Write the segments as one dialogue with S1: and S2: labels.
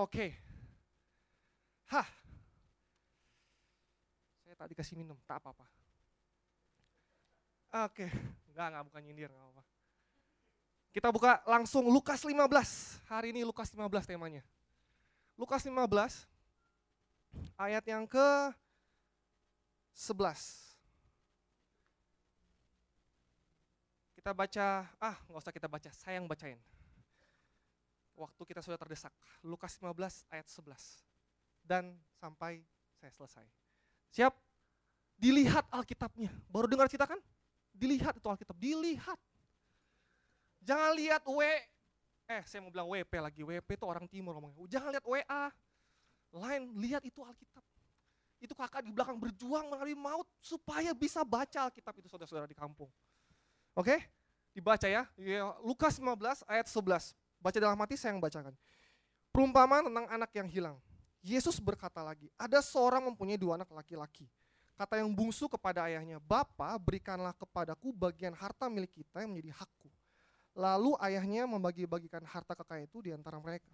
S1: Oke. Hah. Saya tadi kasih minum, tak apa-apa. Oke, enggak, enggak bukan nyindir, enggak apa-apa. Kita buka langsung Lukas 15. Hari ini Lukas 15 temanya. Lukas 15 ayat yang ke 11. Kita baca, ah nggak usah kita baca, saya yang bacain. Waktu kita sudah terdesak. Lukas 15 ayat 11. Dan sampai saya selesai. Siap? Dilihat Alkitabnya. Baru dengar cerita kan? Dilihat itu Alkitab, dilihat. Jangan lihat W, eh saya mau bilang WP lagi, WP itu orang timur ngomongnya. Jangan lihat WA, lain lihat itu Alkitab. Itu kakak di belakang berjuang mengalami maut supaya bisa baca Alkitab itu saudara-saudara di kampung. Oke? Dibaca ya. ya. Lukas 15 ayat 11. Baca dalam hati saya yang bacakan. Perumpamaan tentang anak yang hilang. Yesus berkata lagi, ada seorang mempunyai dua anak laki-laki. Kata yang bungsu kepada ayahnya, Bapa berikanlah kepadaku bagian harta milik kita yang menjadi hakku. Lalu ayahnya membagi-bagikan harta kekayaan itu di antara mereka.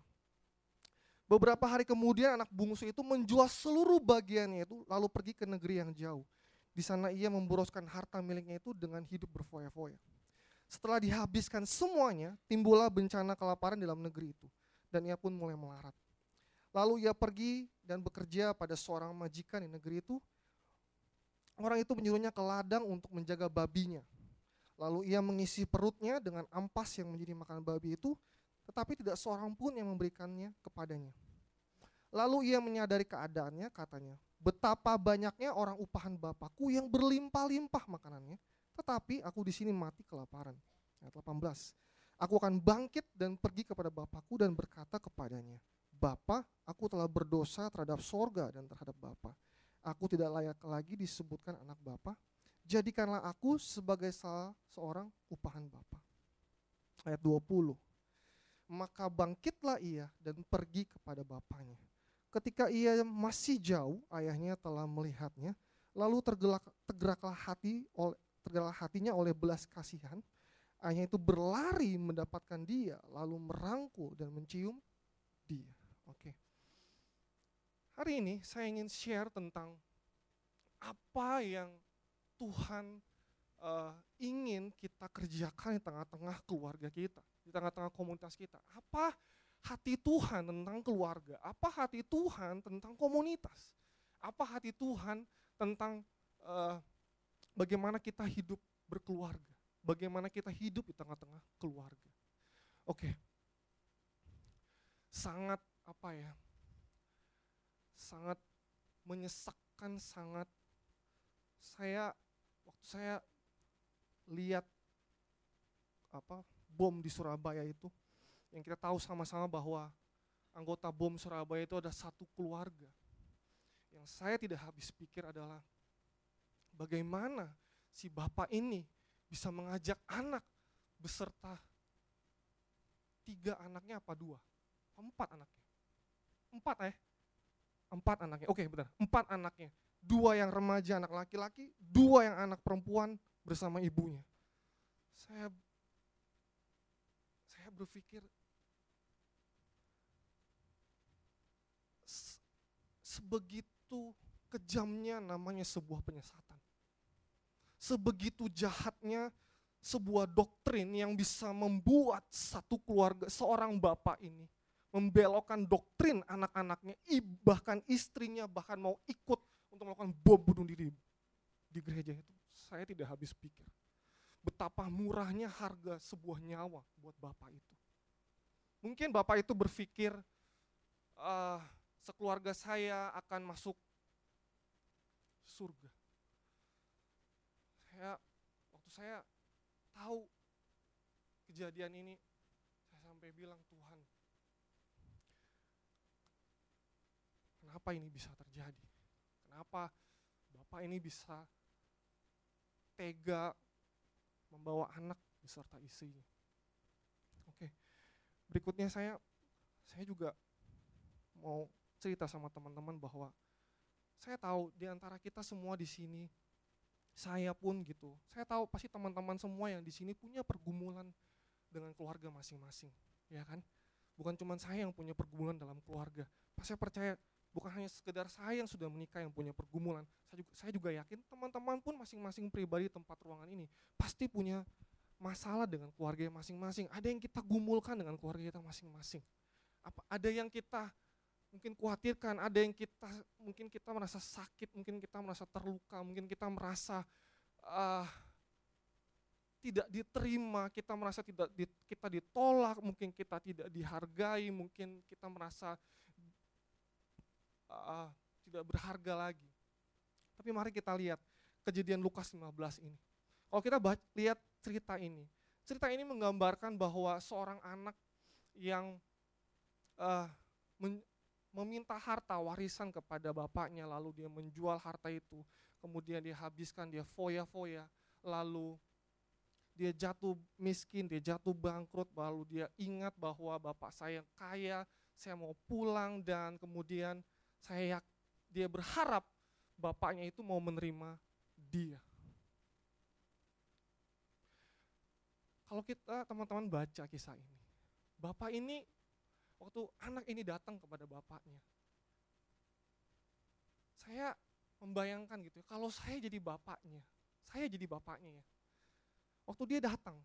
S1: Beberapa hari kemudian anak bungsu itu menjual seluruh bagiannya itu lalu pergi ke negeri yang jauh. Di sana ia memboroskan harta miliknya itu dengan hidup berfoya-foya. Setelah dihabiskan semuanya, timbullah bencana kelaparan dalam negeri itu. Dan ia pun mulai melarat. Lalu ia pergi dan bekerja pada seorang majikan di negeri itu. Orang itu menyuruhnya ke ladang untuk menjaga babinya. Lalu ia mengisi perutnya dengan ampas yang menjadi makanan babi itu, tetapi tidak seorang pun yang memberikannya kepadanya. Lalu ia menyadari keadaannya, katanya, betapa banyaknya orang upahan Bapakku yang berlimpah-limpah makanannya, tetapi aku di sini mati kelaparan. Ayat 18. Aku akan bangkit dan pergi kepada Bapakku dan berkata kepadanya, Bapa, aku telah berdosa terhadap sorga dan terhadap Bapa. Aku tidak layak lagi disebutkan anak Bapa. Jadikanlah aku sebagai salah seorang upahan Bapa. Ayat 20. Maka bangkitlah ia dan pergi kepada bapaknya. Ketika ia masih jauh, ayahnya telah melihatnya, lalu tergelak, tergeraklah hati oleh tergerak hatinya oleh belas kasihan, ayahnya itu berlari mendapatkan dia, lalu merangkul dan mencium dia. Oke. Hari ini saya ingin share tentang apa yang Tuhan uh, ingin kita kerjakan di tengah-tengah keluarga kita, di tengah-tengah komunitas kita. Apa hati Tuhan tentang keluarga? Apa hati Tuhan tentang komunitas? Apa hati Tuhan tentang uh, bagaimana kita hidup berkeluarga, bagaimana kita hidup di tengah-tengah keluarga. Oke, sangat apa ya, sangat menyesakkan, sangat saya waktu saya lihat apa bom di Surabaya itu, yang kita tahu sama-sama bahwa anggota bom Surabaya itu ada satu keluarga. Yang saya tidak habis pikir adalah bagaimana si bapak ini bisa mengajak anak beserta tiga anaknya apa dua? Empat anaknya. Empat eh? Empat anaknya. Oke benar, empat anaknya. Dua yang remaja anak laki-laki, dua yang anak perempuan bersama ibunya. Saya saya berpikir sebegitu kejamnya namanya sebuah penyesatan sebegitu jahatnya sebuah doktrin yang bisa membuat satu keluarga, seorang bapak ini membelokkan doktrin anak-anaknya, bahkan istrinya bahkan mau ikut untuk melakukan bom bunuh diri di gereja itu. Saya tidak habis pikir betapa murahnya harga sebuah nyawa buat bapak itu. Mungkin bapak itu berpikir uh, sekeluarga saya akan masuk surga saya waktu saya tahu kejadian ini saya sampai bilang Tuhan kenapa ini bisa terjadi? Kenapa bapak ini bisa tega membawa anak beserta istrinya? Oke berikutnya saya saya juga mau cerita sama teman-teman bahwa saya tahu di antara kita semua di sini saya pun gitu. Saya tahu pasti teman-teman semua yang di sini punya pergumulan dengan keluarga masing-masing, ya kan? Bukan cuma saya yang punya pergumulan dalam keluarga. saya percaya bukan hanya sekedar saya yang sudah menikah yang punya pergumulan. Saya juga, saya juga yakin teman-teman pun masing-masing pribadi tempat ruangan ini pasti punya masalah dengan keluarga masing-masing. Ada yang kita gumulkan dengan keluarga kita masing-masing. Apa ada yang kita mungkin khawatirkan, ada yang kita mungkin kita merasa sakit, mungkin kita merasa terluka, mungkin kita merasa uh, tidak diterima, kita merasa tidak di, kita ditolak, mungkin kita tidak dihargai, mungkin kita merasa uh, tidak berharga lagi. Tapi mari kita lihat kejadian Lukas 15 ini. Kalau kita baca, lihat cerita ini, cerita ini menggambarkan bahwa seorang anak yang uh, meminta harta warisan kepada bapaknya, lalu dia menjual harta itu, kemudian dia habiskan, dia foya-foya, lalu dia jatuh miskin, dia jatuh bangkrut, lalu dia ingat bahwa bapak saya kaya, saya mau pulang dan kemudian saya dia berharap bapaknya itu mau menerima dia. Kalau kita teman-teman baca kisah ini, bapak ini waktu anak ini datang kepada bapaknya, saya membayangkan gitu, ya, kalau saya jadi bapaknya, saya jadi bapaknya ya. Waktu dia datang,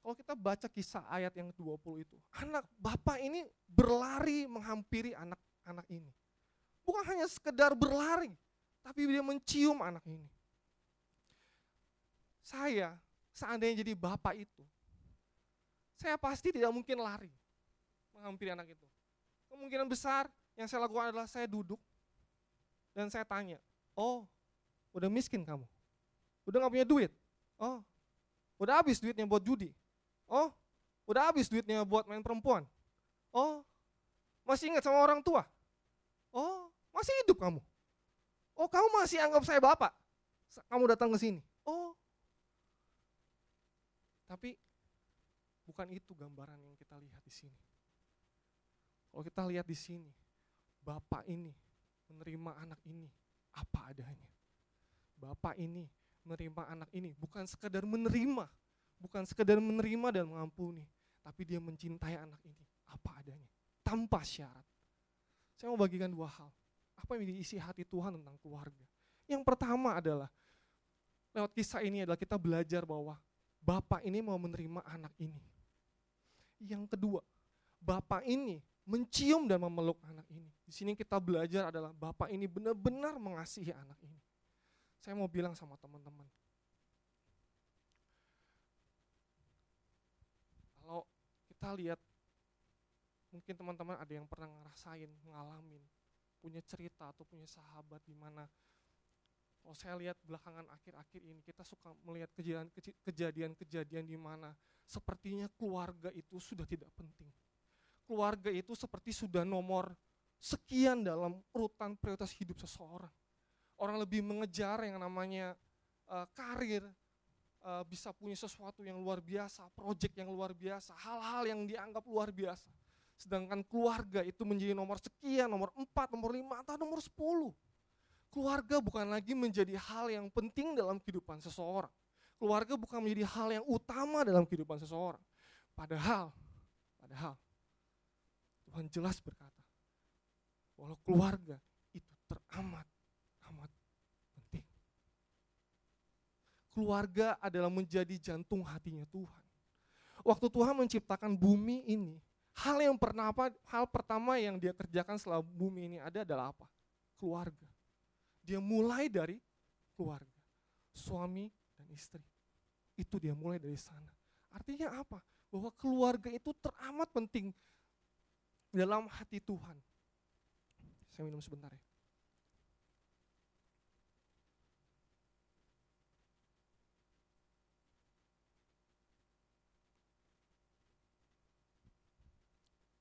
S1: kalau kita baca kisah ayat yang 20 itu, anak bapak ini berlari menghampiri anak anak ini. Bukan hanya sekedar berlari, tapi dia mencium anak ini. Saya, seandainya jadi bapak itu, saya pasti tidak mungkin lari menghampiri anak itu. Kemungkinan besar yang saya lakukan adalah saya duduk dan saya tanya, oh udah miskin kamu? Udah gak punya duit? Oh, udah habis duitnya buat judi? Oh, udah habis duitnya buat main perempuan? Oh, masih ingat sama orang tua? Oh, masih hidup kamu? Oh, kamu masih anggap saya bapak? Kamu datang ke sini? Oh. Tapi bukan itu gambaran yang kita lihat di sini. Kalau kita lihat di sini, bapak ini menerima anak ini apa adanya. Bapak ini menerima anak ini bukan sekedar menerima, bukan sekedar menerima dan mengampuni, tapi dia mencintai anak ini apa adanya, tanpa syarat. Saya mau bagikan dua hal. Apa yang diisi hati Tuhan tentang keluarga? Yang pertama adalah, lewat kisah ini adalah kita belajar bahwa Bapak ini mau menerima anak ini. Yang kedua, Bapak ini mencium dan memeluk anak ini. Di sini kita belajar adalah Bapak ini benar-benar mengasihi anak ini. Saya mau bilang sama teman-teman, kalau kita lihat mungkin teman-teman ada yang pernah ngerasain, ngalamin, punya cerita atau punya sahabat di mana kalau saya lihat belakangan akhir-akhir ini kita suka melihat kejadian-kejadian di mana sepertinya keluarga itu sudah tidak penting. Keluarga itu seperti sudah nomor sekian dalam urutan prioritas hidup seseorang. Orang lebih mengejar yang namanya uh, karir, uh, bisa punya sesuatu yang luar biasa, proyek yang luar biasa, hal-hal yang dianggap luar biasa Sedangkan keluarga itu menjadi nomor sekian, nomor empat, nomor lima, atau nomor sepuluh. Keluarga bukan lagi menjadi hal yang penting dalam kehidupan seseorang. Keluarga bukan menjadi hal yang utama dalam kehidupan seseorang. Padahal, padahal Tuhan jelas berkata, walau keluarga itu teramat, amat penting. Keluarga adalah menjadi jantung hatinya Tuhan. Waktu Tuhan menciptakan bumi ini, Hal yang pernah apa, hal pertama yang dia kerjakan setelah bumi ini ada adalah apa? Keluarga. Dia mulai dari keluarga. Suami dan istri. Itu dia mulai dari sana. Artinya apa? Bahwa keluarga itu teramat penting dalam hati Tuhan. Saya minum sebentar ya.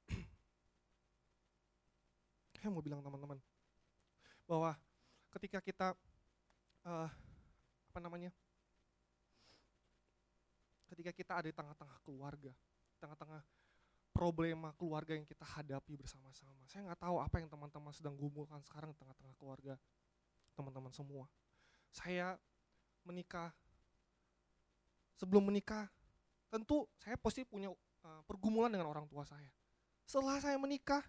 S1: saya mau bilang teman-teman bahwa ketika kita uh, apa namanya ketika kita ada di tengah-tengah keluarga tengah-tengah problema keluarga yang kita hadapi bersama-sama saya nggak tahu apa yang teman-teman sedang gumulkan sekarang di tengah-tengah keluarga teman-teman semua saya menikah sebelum menikah tentu saya pasti punya uh, pergumulan dengan orang tua saya setelah saya menikah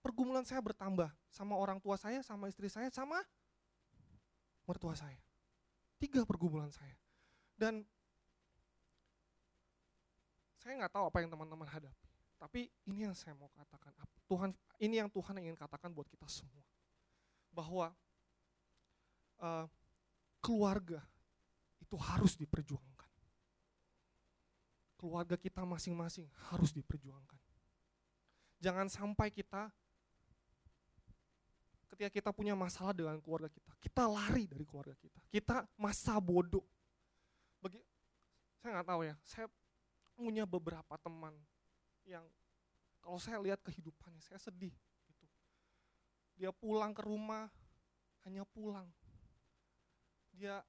S1: pergumulan saya bertambah sama orang tua saya, sama istri saya, sama mertua saya. Tiga pergumulan saya. Dan saya nggak tahu apa yang teman-teman hadapi. Tapi ini yang saya mau katakan. Tuhan, ini yang Tuhan ingin katakan buat kita semua. Bahwa uh, keluarga itu harus diperjuangkan. Keluarga kita masing-masing harus diperjuangkan. Jangan sampai kita ketika kita punya masalah dengan keluarga kita, kita lari dari keluarga kita. Kita masa bodoh. Bagi saya nggak tahu ya, saya punya beberapa teman yang kalau saya lihat kehidupannya, saya sedih. Gitu. Dia pulang ke rumah, hanya pulang. Dia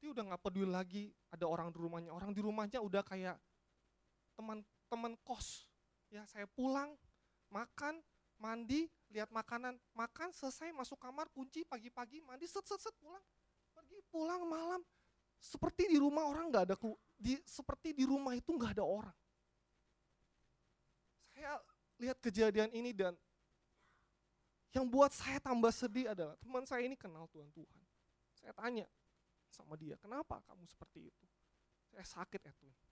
S1: dia udah nggak peduli lagi ada orang di rumahnya. Orang di rumahnya udah kayak teman-teman kos. Ya saya pulang, makan, mandi, lihat makanan, makan, selesai, masuk kamar, kunci, pagi-pagi, mandi, set, set, set, pulang. Pergi, pulang malam. Seperti di rumah orang nggak ada, di, seperti di rumah itu nggak ada orang. Saya lihat kejadian ini dan yang buat saya tambah sedih adalah teman saya ini kenal Tuhan Tuhan. Saya tanya sama dia, kenapa kamu seperti itu? Saya sakit ya Tuhan.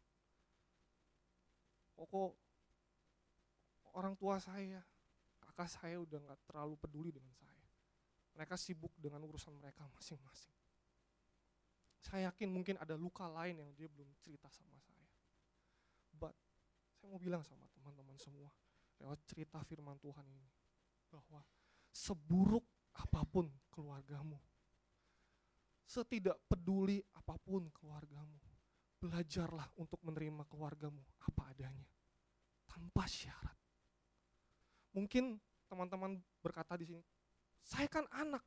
S1: Kok orang tua saya, kakak saya udah nggak terlalu peduli dengan saya. Mereka sibuk dengan urusan mereka masing-masing. Saya yakin mungkin ada luka lain yang dia belum cerita sama saya. But saya mau bilang sama teman-teman semua lewat cerita firman Tuhan ini bahwa seburuk apa pun keluargamu, setidak peduli apa pun keluargamu, belajarlah untuk menerima keluargamu apa adanya tanpa syarat. Mungkin teman-teman berkata di sini, saya kan anak.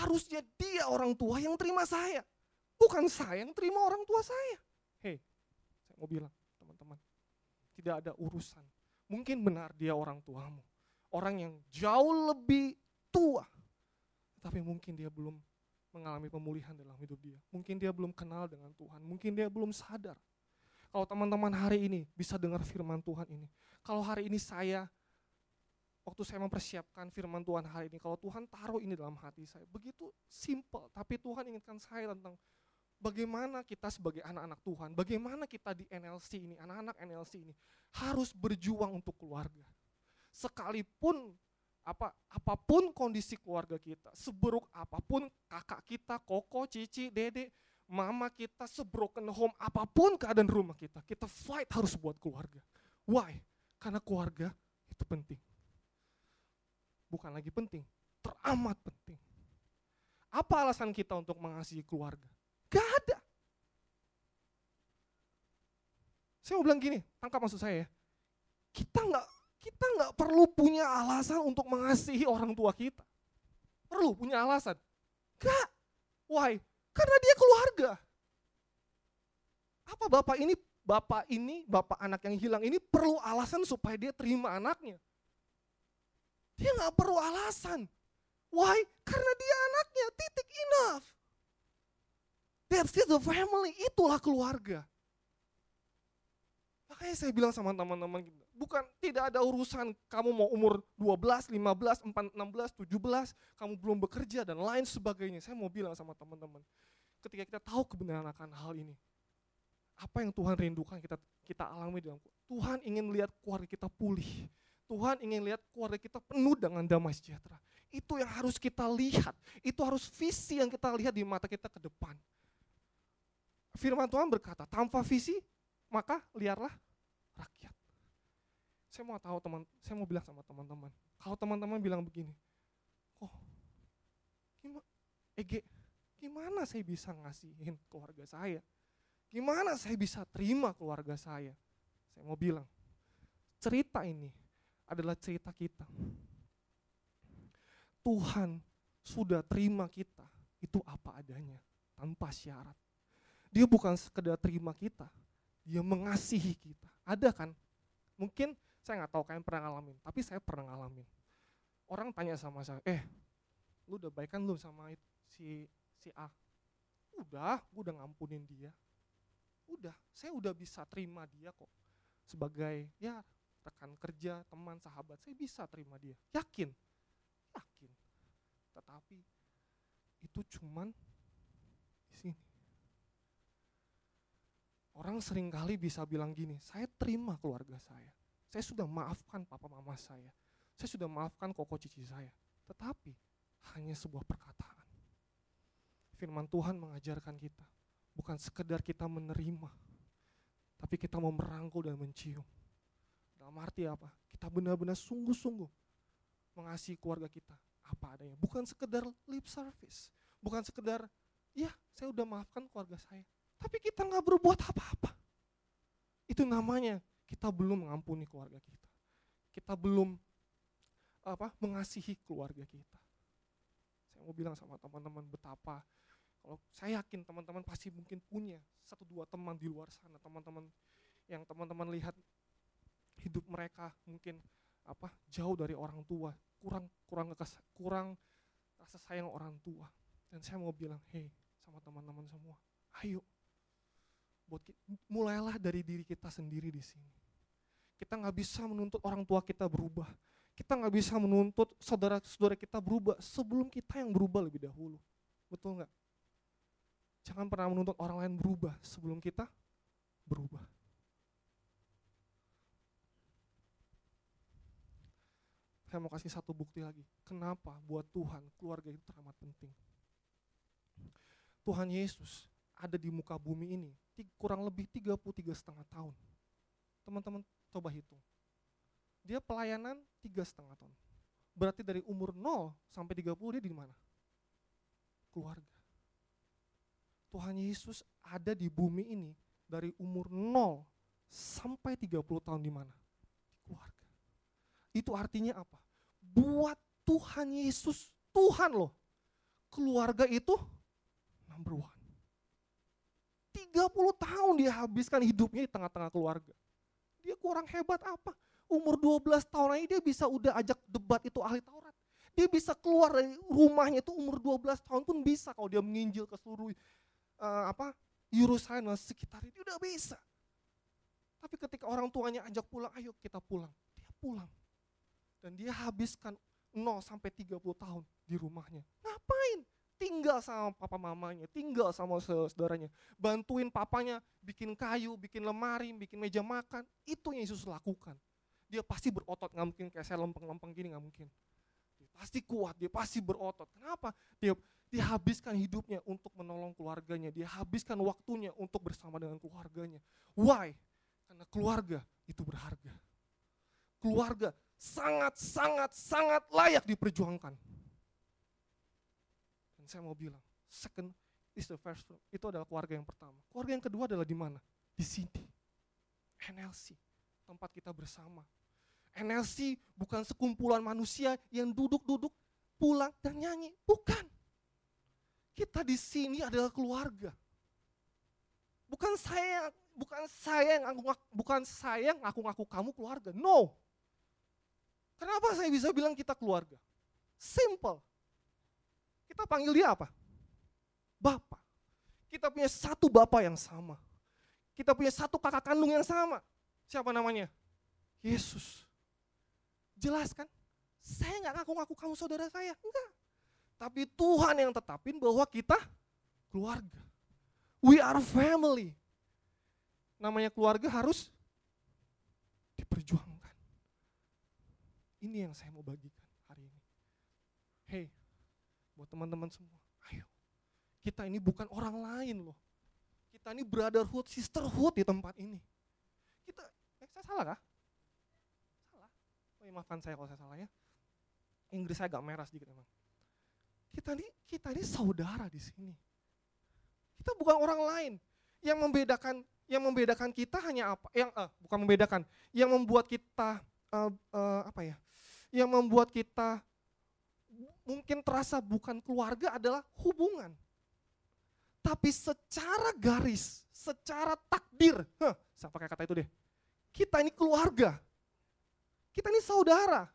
S1: Harusnya dia orang tua yang terima saya. Bukan saya yang terima orang tua saya. Hei, saya mau bilang teman-teman, tidak ada urusan. Mungkin benar dia orang tuamu. Orang yang jauh lebih tua. Tapi mungkin dia belum mengalami pemulihan dalam hidup dia. Mungkin dia belum kenal dengan Tuhan. Mungkin dia belum sadar. Kalau teman-teman hari ini bisa dengar firman Tuhan ini. Kalau hari ini saya waktu saya mempersiapkan firman Tuhan hari ini, kalau Tuhan taruh ini dalam hati saya, begitu simple, tapi Tuhan ingatkan saya tentang bagaimana kita sebagai anak-anak Tuhan, bagaimana kita di NLC ini, anak-anak NLC ini, harus berjuang untuk keluarga. Sekalipun apa apa pun kondisi keluarga kita, seburuk apa pun kakak kita, koko, cici, dede, mama kita, sebroken home, apa pun keadaan rumah kita, kita fight harus buat keluarga. Why? Karena keluarga itu penting bukan lagi penting, teramat penting. Apa alasan kita untuk mengasihi keluarga? Gak ada. Saya mau bilang gini, tangkap maksud saya ya. Kita nggak kita nggak perlu punya alasan untuk mengasihi orang tua kita. Perlu punya alasan? Gak. Why? Karena dia keluarga. Apa bapak ini, bapak ini, bapak anak yang hilang ini perlu alasan supaya dia terima anaknya? Dia nggak perlu alasan. Why? Karena dia anaknya, titik enough. That's the family, itulah keluarga. Makanya saya bilang sama teman-teman, bukan tidak ada urusan kamu mau umur 12, 15, 4, 16, 17, kamu belum bekerja dan lain sebagainya. Saya mau bilang sama teman-teman, ketika kita tahu kebenaran akan hal ini, apa yang Tuhan rindukan kita kita alami dalam Tuhan ingin lihat keluarga kita pulih. Tuhan ingin lihat keluarga kita penuh dengan damai sejahtera. Itu yang harus kita lihat. Itu harus visi yang kita lihat di mata kita ke depan. Firman Tuhan berkata, tanpa visi, maka liarlah rakyat. Saya mau tahu teman, saya mau bilang sama teman-teman. Kalau teman-teman bilang begini, oh, gimana, Ege, gimana saya bisa ngasihin keluarga saya? Gimana saya bisa terima keluarga saya? Saya mau bilang, cerita ini adalah cerita kita. Tuhan sudah terima kita itu apa adanya tanpa syarat. Dia bukan sekedar terima kita, dia mengasihi kita. Ada kan? Mungkin saya nggak tahu kalian pernah ngalamin, tapi saya pernah ngalamin. Orang tanya sama saya, eh, lu udah baik kan lu sama si si A? Udah, gue udah ngampunin dia. Udah, saya udah bisa terima dia kok sebagai ya rekan kerja, teman, sahabat, saya bisa terima dia. Yakin, yakin. Tetapi itu cuman di sini. Orang sering kali bisa bilang gini, saya terima keluarga saya. Saya sudah maafkan papa mama saya. Saya sudah maafkan koko cici saya. Tetapi hanya sebuah perkataan. Firman Tuhan mengajarkan kita, bukan sekedar kita menerima, tapi kita mau merangkul dan mencium. Dalam arti apa? Kita benar-benar sungguh-sungguh mengasihi keluarga kita apa adanya. Bukan sekedar lip service, bukan sekedar ya saya udah maafkan keluarga saya, tapi kita nggak berbuat apa-apa. Itu namanya kita belum mengampuni keluarga kita. Kita belum apa mengasihi keluarga kita. Saya mau bilang sama teman-teman betapa kalau saya yakin teman-teman pasti mungkin punya satu dua teman di luar sana, teman-teman yang teman-teman lihat hidup mereka mungkin apa jauh dari orang tua, kurang kurang kurang rasa sayang orang tua. Dan saya mau bilang, hei sama teman-teman semua, ayo buat mulailah dari diri kita sendiri di sini. Kita nggak bisa menuntut orang tua kita berubah. Kita nggak bisa menuntut saudara-saudara kita berubah sebelum kita yang berubah lebih dahulu. Betul nggak? Jangan pernah menuntut orang lain berubah sebelum kita berubah. Saya mau kasih satu bukti lagi. Kenapa buat Tuhan keluarga itu teramat penting. Tuhan Yesus ada di muka bumi ini kurang lebih 33 setengah tahun. Teman-teman coba hitung. Dia pelayanan tiga setengah tahun. Berarti dari umur 0 sampai 30 dia di mana? Keluarga. Tuhan Yesus ada di bumi ini dari umur 0 sampai 30 tahun di mana? Di keluarga. Itu artinya apa? Buat Tuhan Yesus, Tuhan loh. Keluarga itu number one. 30 tahun dia habiskan hidupnya di tengah-tengah keluarga. Dia kurang hebat apa? Umur 12 tahun aja dia bisa udah ajak debat itu ahli Taurat. Dia bisa keluar dari rumahnya itu umur 12 tahun pun bisa kalau dia menginjil ke seluruh uh, apa Yerusalem dan sekitar itu udah bisa. Tapi ketika orang tuanya ajak pulang, ayo kita pulang. Dia pulang. Dan dia habiskan 0 sampai 30 tahun di rumahnya. Ngapain? Tinggal sama papa mamanya, tinggal sama saudaranya. Bantuin papanya bikin kayu, bikin lemari, bikin meja makan. Itu yang Yesus lakukan. Dia pasti berotot, nggak mungkin kayak saya lempeng-lempeng gini, nggak mungkin. Dia pasti kuat, dia pasti berotot. Kenapa? Dia dia habiskan hidupnya untuk menolong keluarganya. Dia habiskan waktunya untuk bersama dengan keluarganya. Why? Karena keluarga itu berharga. Keluarga sangat, sangat, sangat layak diperjuangkan. Dan saya mau bilang, second is the first. Itu adalah keluarga yang pertama. Keluarga yang kedua adalah di mana? Di sini. NLC, tempat kita bersama. NLC bukan sekumpulan manusia yang duduk-duduk, pulang dan nyanyi. Bukan. Kita di sini adalah keluarga. Bukan saya, bukan saya yang ngaku, bukan saya yang ngaku-ngaku kamu keluarga. No. Kenapa saya bisa bilang kita keluarga? Simple. Kita panggil dia apa? Bapak. Kita punya satu bapak yang sama. Kita punya satu kakak kandung yang sama. Siapa namanya? Yesus. Jelas kan? Saya nggak ngaku-ngaku kamu saudara saya. Enggak. Tapi Tuhan yang tetapin bahwa kita keluarga. We are family. Namanya keluarga harus diperjuangkan. Ini yang saya mau bagikan hari ini. Hey, buat teman-teman semua, ayo. Kita ini bukan orang lain loh. Kita ini brotherhood, sisterhood di tempat ini. Kita, eh, saya salah kah? Salah. Oh ya maafkan saya kalau saya salah ya. Inggris saya agak merah sedikit emang. Kita ini kita ini saudara di sini. Kita bukan orang lain. Yang membedakan yang membedakan kita hanya apa? Yang uh, bukan membedakan, yang membuat kita uh, uh, apa ya? Yang membuat kita mungkin terasa bukan keluarga adalah hubungan. Tapi secara garis, secara takdir, huh, saya pakai kata itu deh. Kita ini keluarga. Kita ini saudara.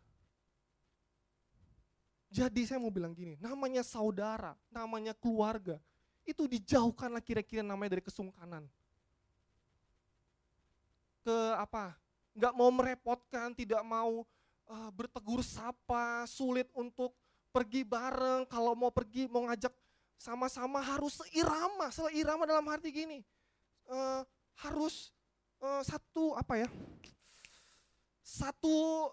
S1: Jadi saya mau bilang gini, namanya saudara, namanya keluarga, itu dijauhkanlah kira-kira namanya dari kesungkanan. Ke apa? nggak mau merepotkan, tidak mau uh, bertegur sapa, sulit untuk pergi bareng, kalau mau pergi mau ngajak sama-sama harus seirama, seirama dalam arti gini, uh, harus uh, satu apa ya, satu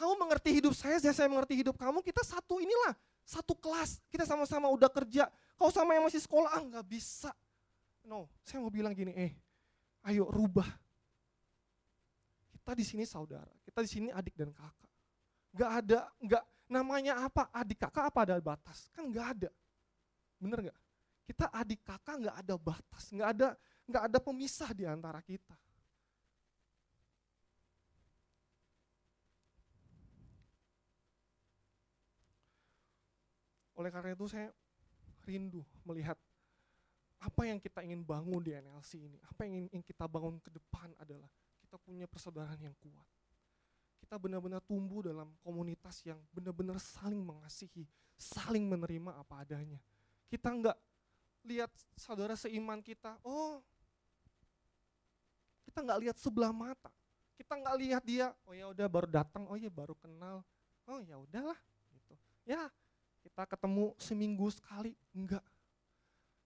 S1: kamu mengerti hidup saya, saya mengerti hidup kamu, kita satu inilah, satu kelas, kita sama-sama udah kerja, kau sama yang masih sekolah, ah nggak bisa. No, saya mau bilang gini, eh, ayo rubah. Kita di sini saudara, kita di sini adik dan kakak. Gak ada, gak namanya apa? Adik kakak apa ada batas? Kan gak ada. Bener gak? Kita adik kakak gak ada batas, gak ada, gak ada pemisah di antara kita. Oleh karena itu saya rindu melihat apa yang kita ingin bangun di NLC ini, apa yang ingin kita bangun ke depan adalah kita punya persaudaraan yang kuat. Kita benar-benar tumbuh dalam komunitas yang benar-benar saling mengasihi, saling menerima apa adanya. Kita enggak lihat saudara seiman kita, oh kita nggak lihat sebelah mata. Kita nggak lihat dia, oh ya udah baru datang, oh ya baru kenal, oh ya udahlah, gitu. Ya kita ketemu seminggu sekali, enggak.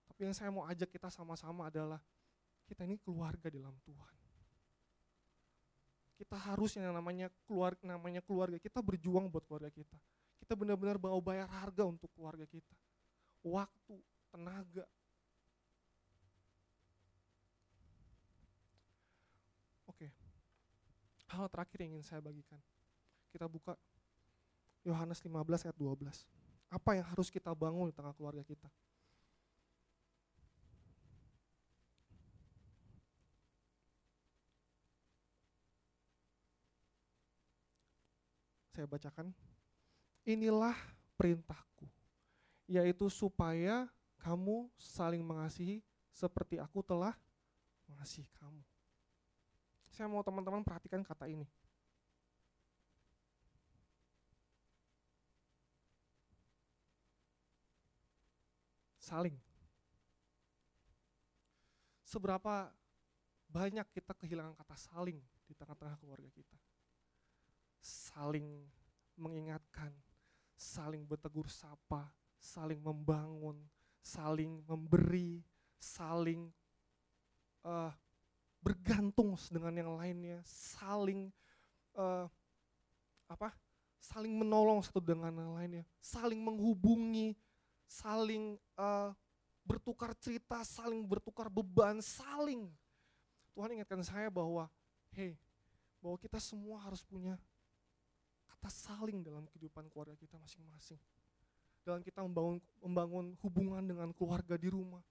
S1: Tapi yang saya mau ajak kita sama-sama adalah kita ini keluarga dalam Tuhan. Kita harus yang namanya keluarga, namanya keluarga, kita berjuang buat keluarga kita. Kita benar-benar bawa bayar harga untuk keluarga kita. Waktu, tenaga. Oke. Hal terakhir yang ingin saya bagikan. Kita buka Yohanes 15 ayat 12. Apa yang harus kita bangun di tengah keluarga kita? Saya bacakan. Inilah perintahku, yaitu supaya kamu saling mengasihi seperti aku telah mengasihi kamu. Saya mau teman-teman perhatikan kata ini. saling. Seberapa banyak kita kehilangan kata saling di tengah-tengah keluarga kita. Saling mengingatkan, saling bertegur sapa, saling membangun, saling memberi, saling uh, bergantung dengan yang lainnya, saling uh, apa? Saling menolong satu dengan yang lainnya, saling menghubungi, saling uh, bertukar cerita, saling bertukar beban, saling. Tuhan ingatkan saya bahwa, hei, bahwa kita semua harus punya kata saling dalam kehidupan keluarga kita masing-masing. Dalam kita membangun, membangun hubungan dengan keluarga di rumah.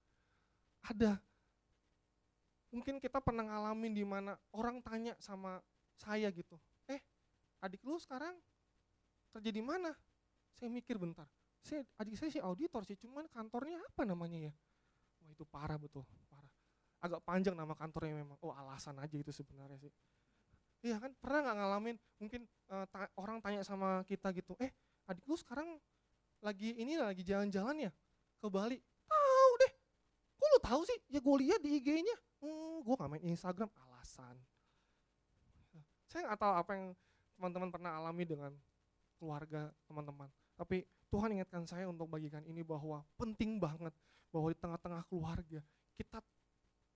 S1: Ada. Mungkin kita pernah ngalamin di mana orang tanya sama saya gitu, eh adik lu sekarang kerja di mana? Saya mikir bentar, saya adik saya sih auditor sih, cuman kantornya apa namanya ya? Wah itu parah betul, parah. Agak panjang nama kantornya memang. Oh alasan aja itu sebenarnya sih. Iya kan pernah nggak ngalamin mungkin uh, ta orang tanya sama kita gitu, eh adik lu sekarang lagi ini lagi jalan-jalan ya ke Bali? Tahu deh. Kok lu tahu sih? Ya gue lihat di IG-nya. Hmm, gue gak main Instagram alasan. Saya nggak tahu apa yang teman-teman pernah alami dengan keluarga teman-teman. Tapi Tuhan ingatkan saya untuk bagikan ini bahwa penting banget bahwa di tengah-tengah keluarga, kita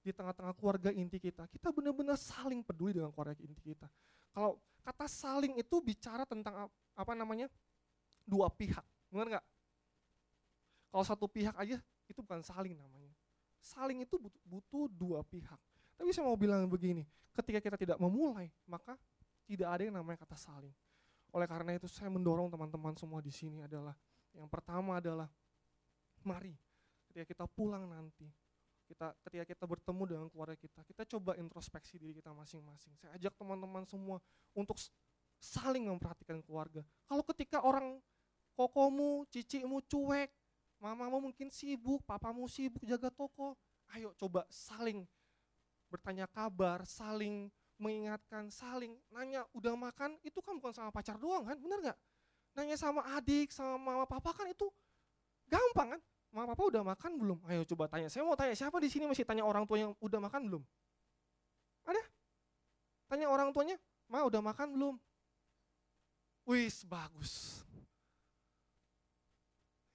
S1: di tengah-tengah keluarga inti kita, kita benar-benar saling peduli dengan keluarga inti kita. Kalau kata saling itu bicara tentang apa namanya? dua pihak, benar nggak? Kalau satu pihak aja itu bukan saling namanya. Saling itu butuh, butuh dua pihak. Tapi saya mau bilang begini, ketika kita tidak memulai, maka tidak ada yang namanya kata saling. Oleh karena itu saya mendorong teman-teman semua di sini adalah yang pertama adalah mari ketika kita pulang nanti, kita ketika kita bertemu dengan keluarga kita, kita coba introspeksi diri kita masing-masing. Saya ajak teman-teman semua untuk saling memperhatikan keluarga. Kalau ketika orang kokomu, cicimu cuek, mamamu mungkin sibuk, papamu sibuk jaga toko, ayo coba saling bertanya kabar, saling mengingatkan, saling nanya udah makan, itu kan bukan sama pacar doang kan, bener nggak? Nanya sama adik, sama mama papa kan itu gampang kan? Mama papa udah makan belum? Ayo coba tanya. Saya mau tanya siapa di sini masih tanya orang tua yang udah makan belum? Ada? Tanya orang tuanya, ma udah makan belum? Wis, bagus.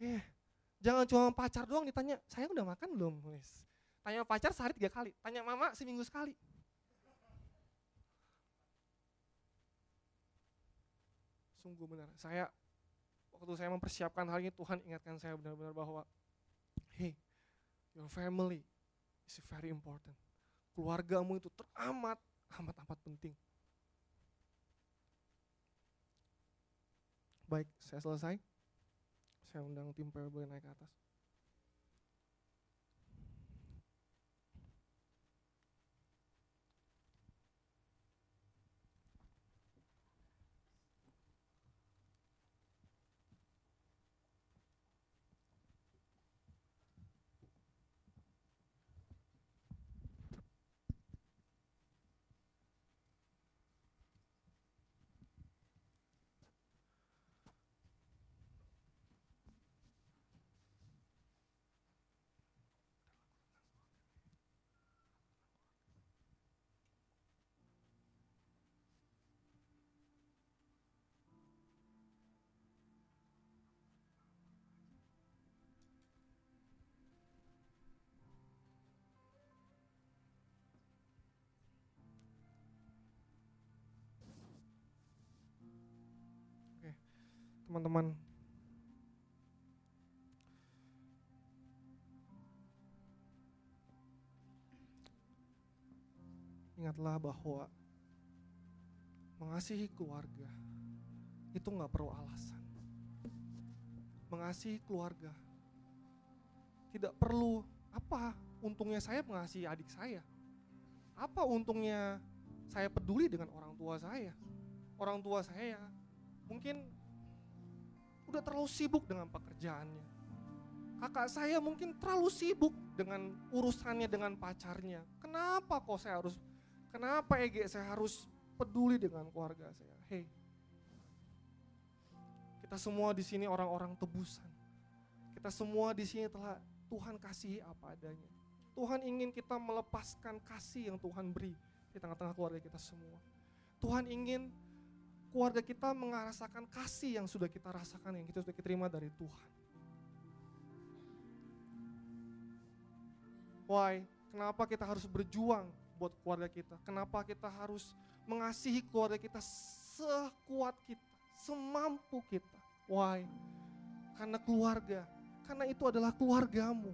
S1: Eh, jangan cuma pacar doang ditanya, saya udah makan belum? Wis. Tanya pacar sehari tiga kali, tanya mama seminggu sekali. Sungguh benar, saya waktu saya mempersiapkan hal ini Tuhan ingatkan saya benar-benar bahwa hey, your family is very important. Keluargamu itu teramat amat amat penting. Baik, saya selesai. Saya undang tim PW naik ke atas. Teman-teman ingatlah bahwa mengasihi keluarga itu nggak perlu alasan. Mengasihi keluarga tidak perlu apa untungnya saya mengasihi adik saya. Apa untungnya saya peduli dengan orang tua saya? Orang tua saya mungkin udah terlalu sibuk dengan pekerjaannya. Kakak saya mungkin terlalu sibuk dengan urusannya dengan pacarnya. Kenapa kok saya harus, kenapa Ege saya harus peduli dengan keluarga saya? Hei, kita semua di sini orang-orang tebusan. Kita semua di sini telah Tuhan kasih apa adanya. Tuhan ingin kita melepaskan kasih yang Tuhan beri di tengah-tengah keluarga kita semua. Tuhan ingin keluarga kita merasakan kasih yang sudah kita rasakan, yang kita sudah terima dari Tuhan. Why? Kenapa kita harus berjuang buat keluarga kita? Kenapa kita harus mengasihi keluarga kita sekuat kita, semampu kita? Why? Karena keluarga, karena itu adalah keluargamu.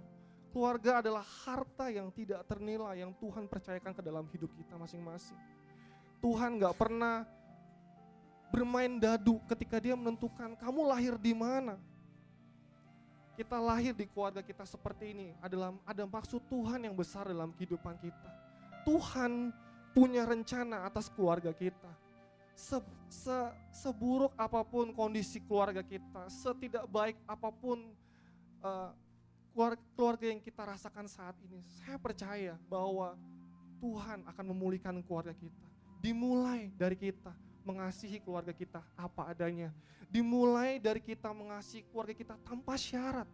S1: Keluarga adalah harta yang tidak ternilai yang Tuhan percayakan ke dalam hidup kita masing-masing. Tuhan gak pernah bermain dadu ketika dia menentukan kamu lahir di mana. Kita lahir di keluarga kita seperti ini adalah ada maksud Tuhan yang besar dalam kehidupan kita. Tuhan punya rencana atas keluarga kita. Se, se, seburuk apa pun kondisi keluarga kita, setidak baik apa pun uh, keluarga yang kita rasakan saat ini, saya percaya bahwa Tuhan akan memulihkan keluarga kita. Dimulai dari kita, mengasihi keluarga kita apa adanya. Dimulai dari kita mengasihi keluarga kita tanpa syarat.